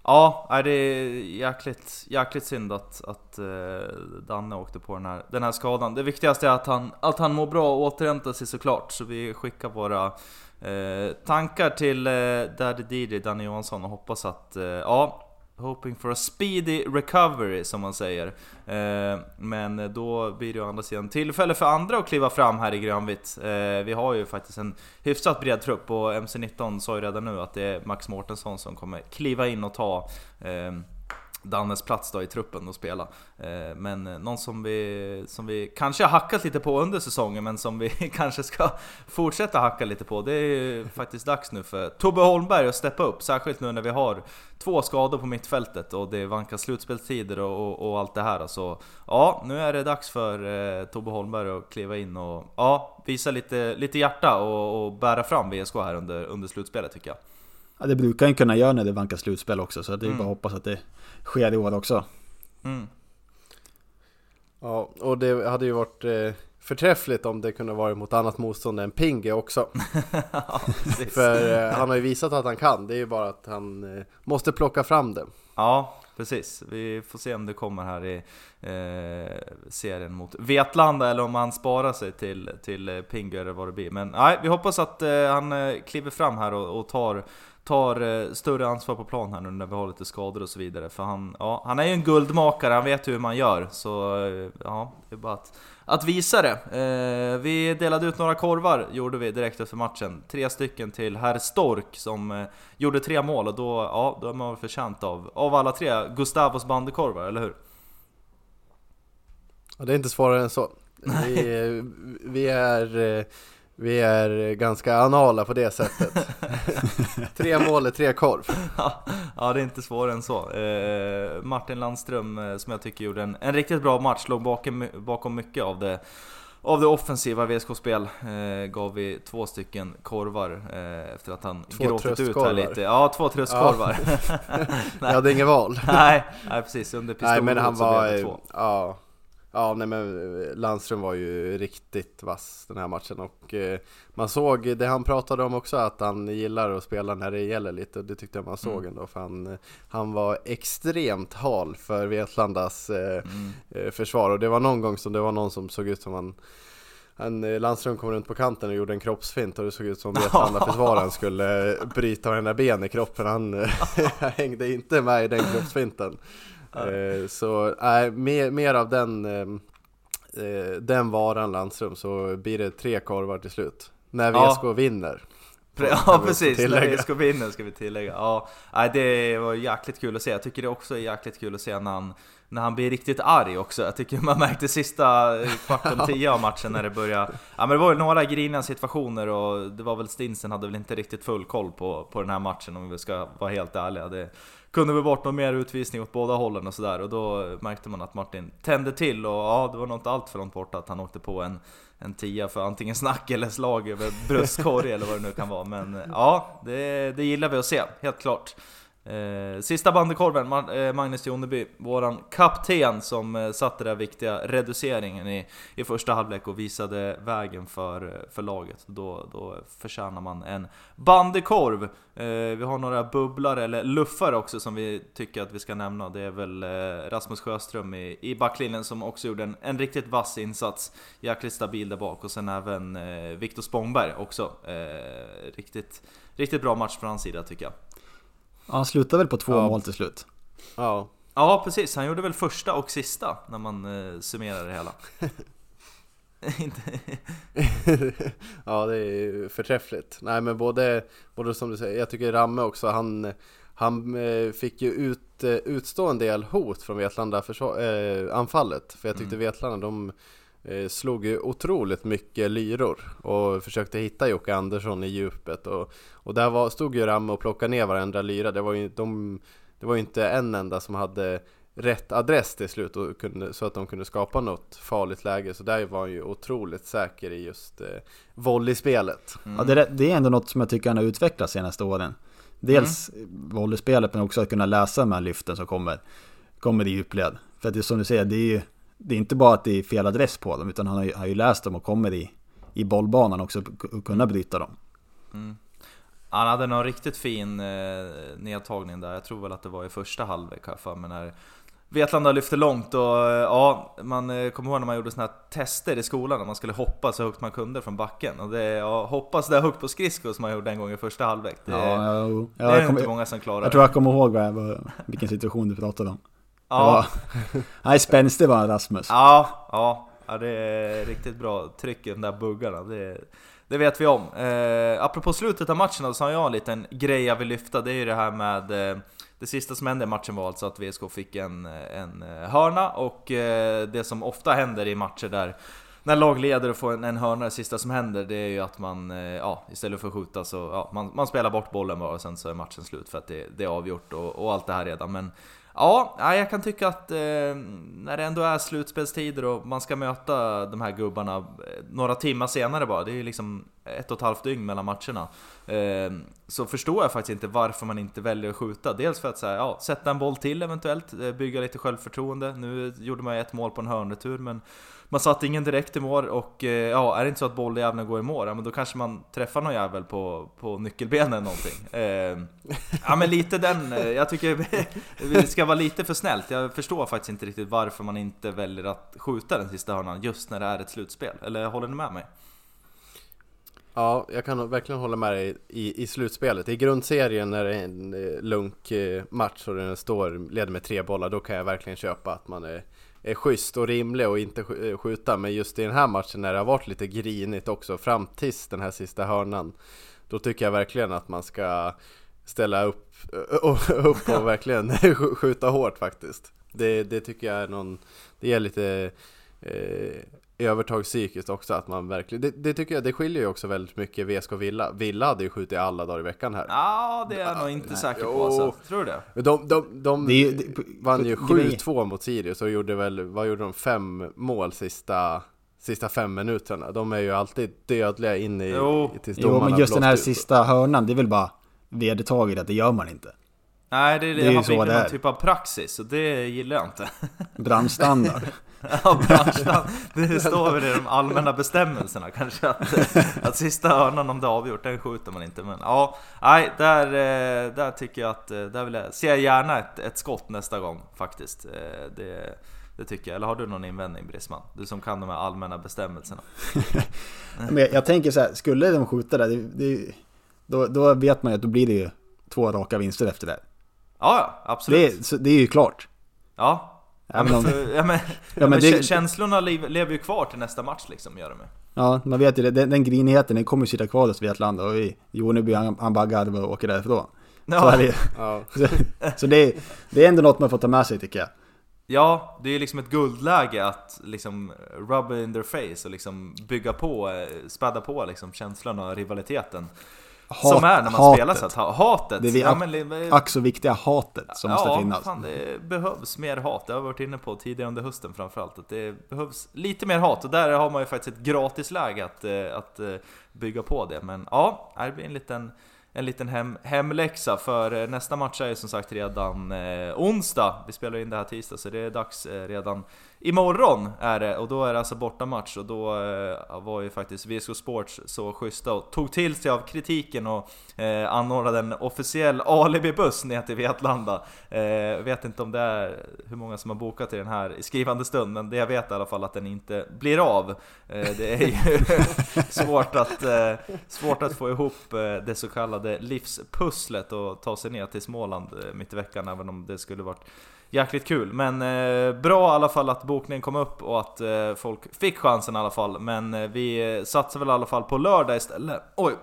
Ja, det är jäkligt, jäkligt synd att, att eh, Danne åkte på den här, den här skadan. Det viktigaste är att han, att han mår bra och återhämtar sig såklart. Så vi skickar våra eh, tankar till eh, Daddy DJ, Danne Johansson och hoppas att, eh, ja, Hoping for a speedy recovery som man säger. Eh, men då blir det å andra sidan tillfälle för andra att kliva fram här i grönvitt. Eh, vi har ju faktiskt en hyfsat bred trupp och MC19 sa ju redan nu att det är Max Mårtensson som kommer kliva in och ta eh, Dannes plats då i truppen och spela. Eh, men någon som vi, som vi kanske har hackat lite på under säsongen men som vi kanske ska fortsätta hacka lite på. Det är ju faktiskt dags nu för Tobbe Holmberg att steppa upp. Särskilt nu när vi har två skador på mittfältet och det vankas slutspelstider och, och, och allt det här. Så ja, nu är det dags för eh, Tobbe Holmberg att kliva in och ja, visa lite, lite hjärta och, och bära fram VSK här under, under slutspelet tycker jag. Ja, det brukar han kunna göra när det vankas slutspel också, så det är Mm. bara att hoppas att det sker i år också. Mm. Ja, och det hade ju varit eh, förträffligt om det kunde varit mot annat motstånd än Pinge också. ja. För eh, han har ju visat att han kan, det är ju bara att han eh, måste plocka fram det. Ja, precis. Vi får se om det kommer här i eh, serien mot Vetlanda eller om han sparar sig till, till Pingu eller vad det blir. Men nej, vi hoppas att eh, han kliver fram här och, och tar, tar eh, större ansvar på plan här nu när vi har lite skador och så vidare. För han, ja, han är ju en guldmakare, han vet hur man gör. Så eh, ja, det är bara att, att visa det. Eh, vi delade ut några korvar, gjorde vi direkt efter matchen. Tre stycken till herr Stork som eh, gjorde tre mål och då, ja, då är man väl förtjänt av, av alla tre Gustavos bandekorvar, eller hur? Och det är inte svårare än så. Vi, eh, vi, är, vi är ganska anala på det sättet. tre mål är tre korv. ja, det är inte svårare än så. Eh, Martin Landström, eh, som jag tycker gjorde en, en riktigt bra match, låg bakom, bakom mycket av det av det offensiva VSK-spel eh, gav vi två stycken korvar eh, efter att han Två gråtit ut här lite. Ja, två tröstkorvar. Jag hade inget val. nej, nej, precis. Under pistolhot så blev det två. ja, ja nej men eh, Landström var ju riktigt vass den här matchen och eh, man såg det han pratade om också att han gillar att spela när det gäller lite och det tyckte jag man såg Mm. ändå för han, eh, han var extremt hal för Vetlandas eh, Mm. försvar och det var någon gång som det var någon som såg ut som han en Landström kom runt på kanten och gjorde en kroppsfint och det såg ut som Vetlanda-försvararen skulle eh, bryta varenda ben i kroppen. Han hängde inte med i den kroppsfinten. Eh, Så nej, mer, mer av den, eh, eh, den varan Landström så blir det tre korvar till slut. När Ja. VSK vinner. Ja precis, när vi ska vinna ska vi tillägga. Ja, det var jäkligt kul att se. Jag tycker det också är jäkligt kul att se när han, när han blir riktigt arg också. Jag tycker man märkte sista kvarten, tio av matchen när det började... Ja men det var ju några griniga situationer och det var väl Stinsen hade väl inte riktigt full koll på, på den här matchen om vi ska vara helt ärliga. Det kunde väl bort någon mer utvisning åt båda hållen och sådär och då märkte man att Martin tände till och ja, det var nog inte allt för långt bort att han åkte på en en tia för antingen snack eller slag över bröstkorg eller vad det nu kan vara. Men ja, det, det gillar vi att se, helt klart. Eh, sista bandekorven, eh, Magnus Joneby, våran kapten som eh, satte den där viktiga reduceringen i, i första halvlek och visade vägen för, eh, för laget. Då, då förtjänar man en bandekorv. Eh, vi har några bubblare, eller luffare också, som vi tycker att vi ska nämna. Det är väl eh, Rasmus Sjöström i, i backlinjen som också gjorde en, en riktigt vass insats. Jäkligt stabil där bak och sen även eh, Viktor Spångberg också. Eh, riktigt, riktigt bra match från hans sida tycker jag. Ja, han slutade väl på två Ja. mål till slut. Ja, Ja precis, han gjorde väl första och sista när man eh, summerar det hela. Ja det är ju förträffligt. Nej men både, både som du säger, jag tycker Ramme också, han, han eh, fick ju ut, eh, utstå en del hot från Vetlanda försvar, eh, anfallet. För jag tyckte Vetlanda, de eh, slog ju otroligt mycket lyror och försökte hitta Jocke Andersson i djupet. Och, och där var, stod ju Ramme och plockade ner varenda lyra. Det var ju, de, det var ju inte en enda som hade rätt adress till slut och kunde, så att de kunde skapa något farligt läge. Så där var han ju otroligt säker i just eh, volleyspelet. Ja, det, är, det är ändå något som jag tycker han har utvecklat senaste åren. Dels volleyspelet men också att kunna läsa de här lyften som kommer, kommer i djupled. För att det är som du säger, det är ju det är inte bara att det är fel adress på dem utan han har ju, har ju läst dem och kommer i, i bollbanan också och kunna bryta dem. Han hade någon riktigt fin eh, nedtagning där, jag tror väl att det var i första halvlek här för mig när Vetlanda lyfte långt och eh, ja, man eh, kommer ihåg när man gjorde såna här tester i skolan när man skulle hoppa så högt man kunde från backen och det, ja, hoppas där högt på skridskor som man gjorde en gång i första halvlek. Det, Ja, jo. det Ja, är inte många som klarar jag tror jag kommer ihåg vad, vilken situation du pratade om. Ja. Nej, spänstig var Rasmus. ja, ja, ja, det är riktigt bra tryck i de där buggarna. Det, det vet vi om. Eh, apropå slutet av matchen så har jag en liten grej jag vill lyfta. Det är ju det här med... Eh, det sista som hände i matchen var alltså att VSK fick en, en eh, hörna och eh, det som ofta händer i matcher där när lag leder och får en, en hörna, det sista som händer det är ju att man, eh, ja, istället för att skjuta så, ja, man, man spelar bort bollen bara och sen så är matchen slut för att det, det är avgjort och, och allt det här redan. Men ja, jag kan tycka att eh, när det ändå är slutspelstider och man ska möta de här gubbarna eh, några timmar senare bara, det är ju liksom ett och ett halvt dygn mellan matcherna. Eh, så förstår jag faktiskt inte varför man inte väljer att skjuta. Dels för att så här, ja, sätta en boll till eventuellt, eh, bygga lite självförtroende. Nu gjorde man ju ett mål på en hörnretur men man satte ingen direkt i mål och eh, ja, är det inte så att bolljäveln går i mål, ja, men då kanske man träffar någon jävel på, på nyckelbenen eller någonting. Eh, ja men lite den, eh, jag tycker det ska vara lite för snällt. Jag förstår faktiskt inte riktigt varför man inte väljer att skjuta den sista hörnan just när det är ett slutspel. Eller håller ni med mig? Ja, jag kan verkligen hålla med dig i, i slutspelet. I grundserien när det är en eh, lunk match och den står, leder med tre bollar, då kan jag verkligen köpa att man är, är schysst och rimlig och inte eh, skjuta. Men just i den här matchen när det har varit lite grinigt också fram tills den här sista hörnan, då tycker jag verkligen att man ska ställa upp eh, och, upp och verkligen skjuta hårt faktiskt. Det, det tycker jag är någon, det ger lite eh, övertag psykiskt också att man verkligen, det, det tycker jag, det skiljer ju också väldigt mycket VSK och Villa. Villa hade ju skjutit alla dagar i veckan här. Ja, det är jag nog inte säker på alltså. Tror du det? De, de, de Det är ju- det- vann ju grejen- 7-2 mot Sirius och gjorde väl, vad gjorde de? Fem mål sista, sista fem minuterna. De är ju alltid dödliga in i, Jo. tills Jo, men just den här sista hörnan, det är väl bara vedertaget att det gör man inte. Nej, det, det, Det är har så det någon typ av praxis och det gillar jag inte. Brandstandard. Ja, branschen, det står väl i de allmänna bestämmelserna kanske att, att sista hörnan om det är avgjort, den skjuter man inte. Men ja, nej, där, eh, där tycker jag att, eh, där vill jag, ser jag gärna ett, ett skott nästa gång faktiskt. Eh, Det, det tycker jag. Eller har du någon invändning Brisman? Du som kan de här allmänna bestämmelserna. Men jag, jag tänker så här, skulle de skjuta där, det, det, då, då vet man ju att då blir det ju två raka vinster efter det. Ja, absolut. Det, är- så det är ju klart. Ja. Ja, men för, ja, men, ja, men det- kä- Känslorna lev, lever ju kvar till nästa match liksom, gör de ju. Ja, man vet ju det. Den, den grinigheten, den kommer ju sitta kvar hos Vetlanda och vi, Joneby han, han bara garvar och åker därifrån. Så, Ja. är det, Ja, så, så det, är- det är ändå något man får ta med sig tycker jag. Ja, det är liksom ett guldläge att liksom rub in their face och liksom bygga på, eh, späda på liksom känslan och rivaliteten. Hat- som är när man hatet. spelar så ha- hatet. Det är ja, men, Ack så viktiga hatet som måste ja, finnas. Fan, det behövs mer hat. Det har jag varit inne på tidigare under hösten framförallt. Att det behövs lite mer hat och där har man ju faktiskt ett gratisläge att, eh, att eh, bygga på det. Men ja, det blir en liten en liten hem, hemläxa för eh, nästa match är ju som sagt redan eh, onsdag. Vi spelar in det här tisdag så det är dags eh, redan imorgon är det och då är det alltså bortamatch och då eh, var ju faktiskt VSK Sports så schyssta och tog till sig av kritiken och eh, anordnade en officiell alibi-buss ner till Vetlanda. Eh, vet inte om det är hur många som har bokat i den här i skrivande stund men det jag vet i alla fall att den inte blir av. Eh, det är ju svårt, att, eh, svårt att få ihop eh, det så kallade livspusslet och ta sig ner till Småland eh, mitt i veckan även om det skulle varit jäkligt kul. Men eh, bra i alla fall att bokningen kom upp och att eh, folk fick chansen i alla fall. Men eh, vi satsar väl i alla fall på lördag istället. Oj!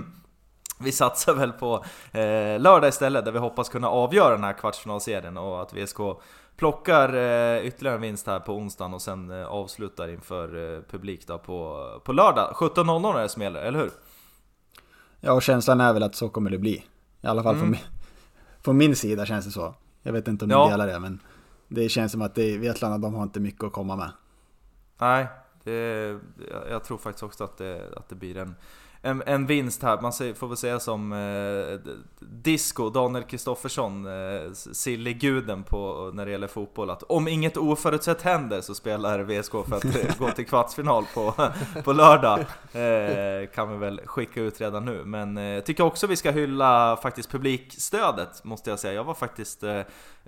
vi satsar väl på eh, lördag istället där vi hoppas kunna avgöra den här kvartsfinalserien och att VSK plockar eh, ytterligare en vinst här på onsdagen och sen eh, avslutar inför eh, publik då på, på lördag. 17.00 är det som gäller, eller hur? Ja, och känslan är väl att så kommer det bli. I alla fall Mm. från, min, från min sida känns det så. Jag vet inte om Ja. ni delar det, men det känns som att det, Vetlanda, de har inte mycket att komma med. Nej, det, jag, tror faktiskt också att det, att det blir en, en, en vinst här. Man får väl säga som eh, Disco, Daniel Kristoffersson, eh, silliguden på, när det gäller fotboll, att om inget oförutsett händer så spelar VSK för att eh, gå till kvartsfinal på, på lördag. Eh, kan vi väl skicka ut redan nu. Men eh, jag tycker också vi ska hylla faktiskt publikstödet, måste jag säga. Jag var faktiskt eh,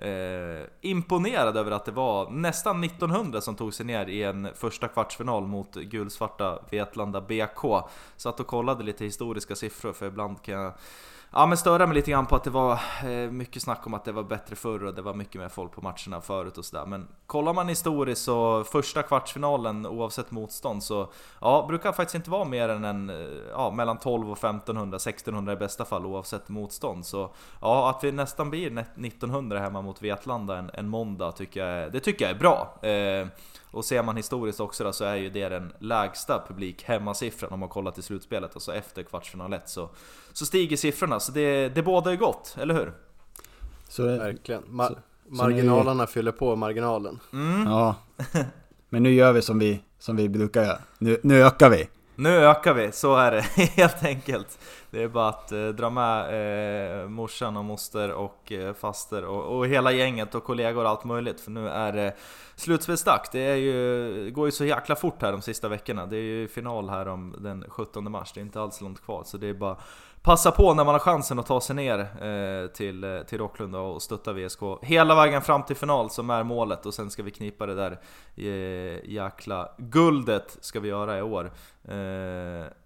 eh, imponerad över att det var nästan 1900 som tog sig ner i en första kvartsfinal mot gulsvarta Vetlanda BK. Satt och kollade kollade lite historiska siffror för ibland kan jag Ja men störa mig lite grann på att det var eh, mycket snack om att det var bättre förr och det var mycket mer folk på matcherna förut och sådär. Men kollar man historiskt så första kvartsfinalen oavsett motstånd så ja, brukar faktiskt inte vara mer än en, eh, ja, mellan 12 och 1500, 1600 i bästa fall oavsett motstånd. Så ja, att vi nästan blir 1900 hemma mot Vetlanda en, en måndag tycker jag, är- det tycker jag är bra. Eh, och ser man historiskt också då, så är ju det den lägsta publik hemmasiffran om man kollar till slutspelet. Alltså efter kvartsfinal 1 så, så stiger siffrorna. Så det, det bådar ju gott, eller hur? Så det, Verkligen. Ma- så- så marginalerna fyller på marginalen. Mm. ja. Men nu gör vi som vi, som vi brukar göra. Nu, nu ökar vi. Nu ökar vi, så är det helt enkelt. Det är bara att eh, dra med eh, morsan och moster och eh, faster och, och hela gänget och kollegor och allt möjligt för nu är det slutspelsdags. Det är ju, går ju så jäkla fort här de sista veckorna. Det är ju final här om den 17 mars, det är inte alls långt kvar så det är bara Passa på när man har chansen att ta sig ner eh, till, eh, till Rocklunda och stötta VSK hela vägen fram till final som är målet och sen ska vi knipa det där eh, jäkla guldet ska vi göra i år.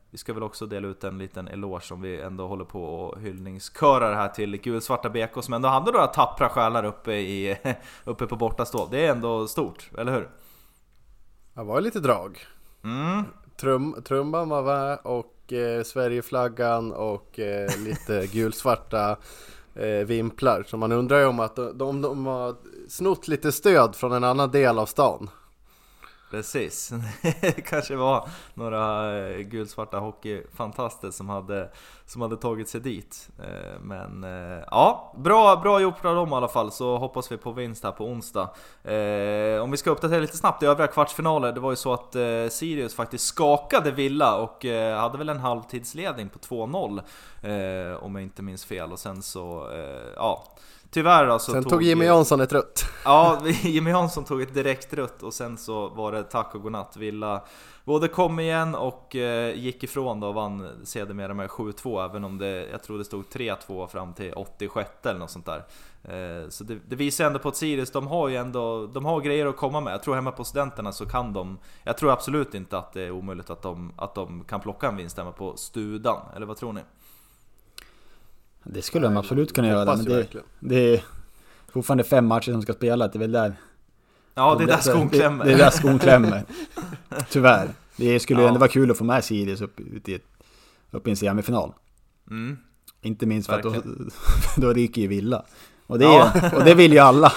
Vi ska väl också dela ut en liten eloge om vi ändå håller på och hyllningskörar här till gulsvarta BK som ändå hade några tappra själar uppe, i, uppe på bortastå. Det är ändå stort, eller hur? Det var lite drag. Mm. Trum, trumban var med och eh, Sverigeflaggan och eh, lite gulsvarta eh, vimplar. Så man undrar ju om att de, de, de har snott lite stöd från en annan del av stan. Precis, det kanske var några eh, gulsvarta hockeyfantaster som hade, som hade tagit sig dit. Eh, men eh, ja, bra, bra gjort av dem i alla fall, så hoppas vi på vinst här på onsdag. Om vi ska uppdatera lite snabbt i övriga kvartsfinaler, det var ju så att Sirius faktiskt skakade Villa och hade väl en halvtidsledning på 2-0 om jag inte minns fel. Och sen så, ja, tyvärr då så Sen tog Jimmy Jansson ett rött. Ja, Jimmy Jansson tog ett direkt rött och sen så var det tack och godnatt. Villa både kom igen och eh, gick ifrån då och vann sedermera med 7-2 även om det, jag tror det stod 3-2 fram till 86 eller något sånt där. Eh, så det, det visar ändå på att Sirius, de har ju ändå, de har grejer att komma med. Jag tror hemma på studenterna så kan de, jag tror absolut inte att det är omöjligt att de, att de kan plocka en vinst hemma på Studan, eller vad tror ni? Det skulle de absolut kunna göra. Men det, det är fortfarande fem matcher som ska spela. Det är väl där... Ja, det är där skon klämmer. Det, det är där skon klämmer. Tyvärr. Det skulle Ja. ändå vara kul att få med Sirius upp, ut i, upp i en semifinal. Mm. Inte minst för att då, då ryker ju Villa. Och det, Ja. och det vill ju alla.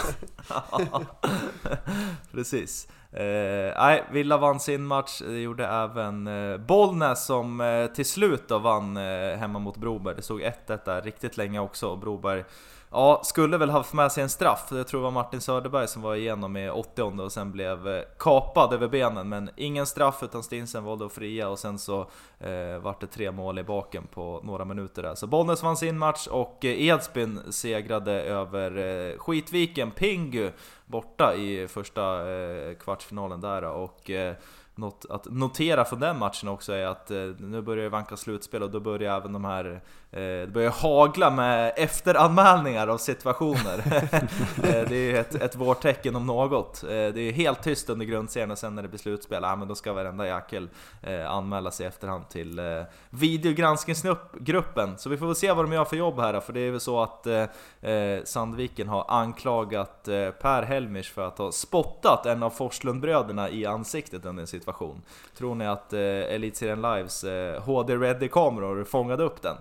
Precis. Eh, nej, Villa vann sin match, det gjorde även eh, Bollnäs som eh, till slut då vann eh, hemma mot Broberg. Det stod 1-1 där riktigt länge också och Broberg Ja, skulle väl haft med sig en straff. Jag tror det var Martin Söderberg som var igenom i 80 och sen blev eh, kapad över benen. Men ingen straff utan Stinsen valde att fria och sen så eh, vart det tre mål i baken på några minuter där. Så Bollnäs vann sin match och eh, Edsbyn segrade över eh, Skitviken Pingu borta i första eh, kvartsfinalen där och eh, något att notera från den matchen också är att eh, nu börjar det vanka slutspel och då börjar även de här det börjar hagla med efteranmälningar av situationer eh, Det är ett, ett vårtecken om något eh, Det är helt tyst under grundserien och sen när det blir slutspel, ja men då ska varenda jäkel eh, anmäla sig i efterhand till eh, videogranskningsgruppen Så vi får väl se vad de gör för jobb här för det är väl så att eh, eh, Sandviken har anklagat eh, Per Helmich för att ha spottat en av Forslundbröderna i ansiktet under en situation. Tror ni att eh, Elitserien Lives eh, HD-ready-kameror fångade upp den?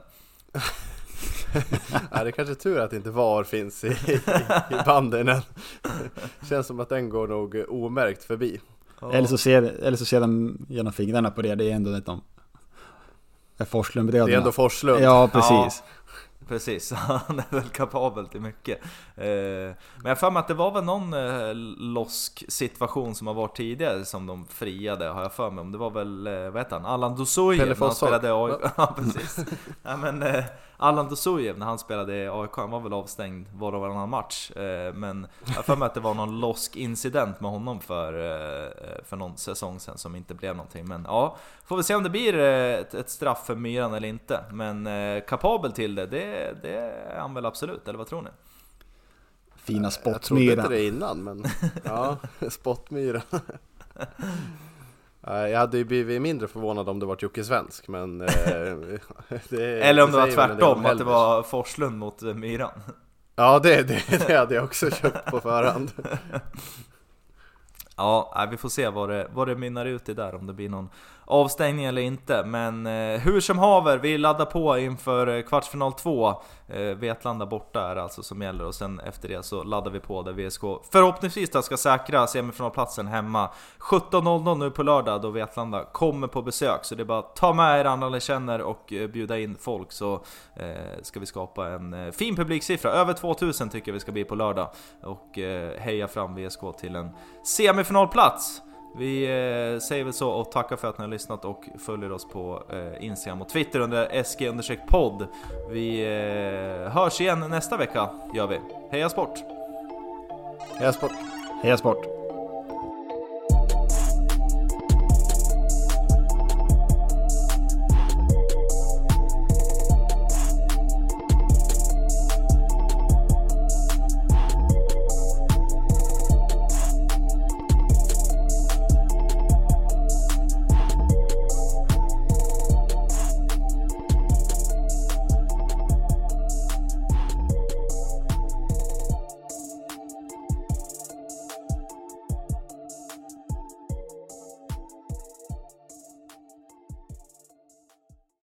Ja, det är kanske tur att inte VAR finns i, i, i banden än. Känns som att den går nog omärkt förbi. Ja. Eller, så ser, eller så ser de genom fingrarna på det, det är ändå ett de Forslundbröderna. Det är ändå Forslund. Ja, precis. Precis, han är väl kapabel till mycket. Eh, men jag har för mig att det var väl någon eh, losk situation som har varit tidigare som de friade, har jag för mig. Om det var väl, eh, vad heter han, Allan Dosojev Pelle AIK. Ja, precis. ja, men, Allan Dosojev när han spelade i AIK, han var väl avstängd var och varannan match. Eh, men jag för mig att det var någon losk incident med honom för, eh, för någon säsong sedan som inte blev någonting. Men ja, får vi se om det blir eh, ett, ett straff för Myran eller inte. Men kapabel till det, det, det är han väl absolut, eller vad tror ni? Fina Jag trodde inte det innan men ja, spottmyra. Nej, Jag hade ju blivit mindre förvånad om det var Jocke Svensk men... eh, det, Eller om det var en del tvärtom, om att det var Forslund mot eh, Myran. Ja det, det, det hade jag också köpt på förhand. Ja, vi får se vad det, vad det mynnar ut i där, om det blir någon avstängning eller inte. Men eh, hur som haver, vi laddar på inför eh, kvartsfinal 2. Eh, Vetlanda borta är det alltså som gäller och sen efter det så laddar vi på där VSK förhoppningsvis då ska säkra semifinalplatsen hemma. 17.00 nu på lördag då Vetlanda kommer på besök. Så det är bara att ta med er andra ni känner och eh, bjuda in folk så eh, ska vi skapa en eh, fin publiksiffra. Över 2000 tycker jag vi ska bli på lördag. Och eh, heja fram VSK till en semifinalplats. Vi eh, säger väl så och tackar för att ni har lyssnat och följer oss på eh, Instagram och Twitter under SG-podd. Vi eh, hörs igen nästa vecka, gör vi. Heja sport! Jag sport. Heja sport!